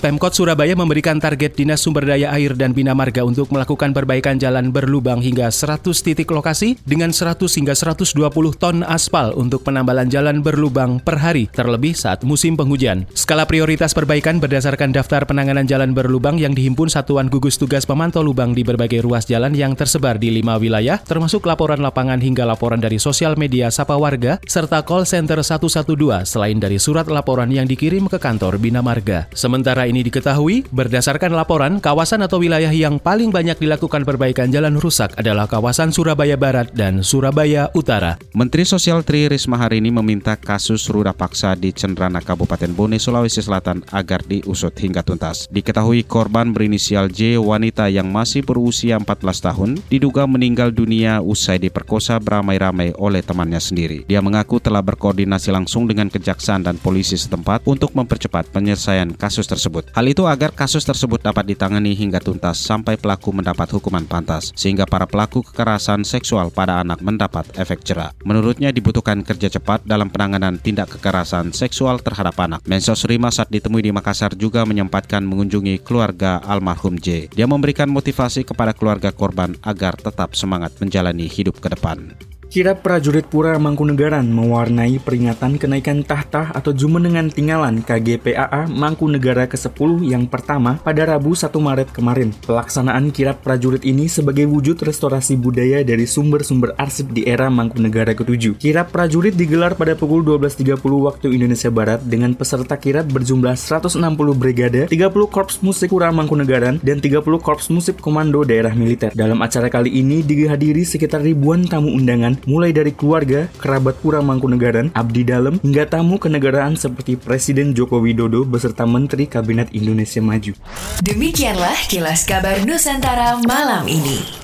Pemkot Surabaya memberikan target Dinas Sumber Daya Air dan Bina Marga untuk melakukan perbaikan jalan berlubang hingga 100 titik lokasi dengan 100 hingga 120 ton aspal untuk penambalan jalan berlubang per hari, terlebih saat musim penghujan. Skala prioritas perbaikan berdasarkan daftar penanganan jalan berlubang yang dihimpun Satuan Gugus Tugas Pemantau Lubang di berbagai ruas jalan yang tersebar di lima wilayah, termasuk laporan lapangan hingga laporan dari sosial media Sapa Warga, serta call center 112 selain dari surat laporan yang dikirim ke kantor Bina Marga. Sementara ini diketahui, berdasarkan laporan, kawasan atau wilayah yang paling banyak dilakukan perbaikan jalan rusak adalah kawasan Surabaya Barat dan Surabaya Utara. Menteri Sosial Tri Risma hari ini meminta kasus ruda paksa di Cendrana Kabupaten Bone, Sulawesi Selatan agar diusut hingga tuntas. Diketahui korban berinisial J, wanita yang masih berusia 14 tahun, diduga meninggal dunia usai diperkosa beramai-ramai oleh temannya sendiri. Dia mengaku telah berkoordinasi langsung dengan kejaksaan dan polisi setempat untuk mempercepat penyelesaian kasus tersebut tersebut. Hal itu agar kasus tersebut dapat ditangani hingga tuntas sampai pelaku mendapat hukuman pantas, sehingga para pelaku kekerasan seksual pada anak mendapat efek jerah. Menurutnya dibutuhkan kerja cepat dalam penanganan tindak kekerasan seksual terhadap anak. Mensos Rima saat ditemui di Makassar juga menyempatkan mengunjungi keluarga almarhum J. Dia memberikan motivasi kepada keluarga korban agar tetap semangat menjalani hidup ke depan. Kirap prajurit Pura Mangkunegaran mewarnai peringatan kenaikan tahta atau Jumenengan Tinggalan KGPAA Mangkunegara ke-10 yang pertama pada Rabu 1 Maret kemarin. Pelaksanaan kirap prajurit ini sebagai wujud restorasi budaya dari sumber-sumber arsip di era Mangkunegara ke-7. Kirap prajurit digelar pada pukul 12.30 waktu Indonesia Barat dengan peserta kirap berjumlah 160 brigade, 30 korps musik Pura Mangkunegaran, dan 30 korps musik komando daerah militer. Dalam acara kali ini dihadiri sekitar ribuan tamu undangan mulai dari keluarga, kerabat Pura Mangkunegaran, abdi dalam, hingga tamu kenegaraan seperti Presiden Joko Widodo beserta Menteri Kabinet Indonesia Maju. Demikianlah kilas kabar Nusantara malam ini.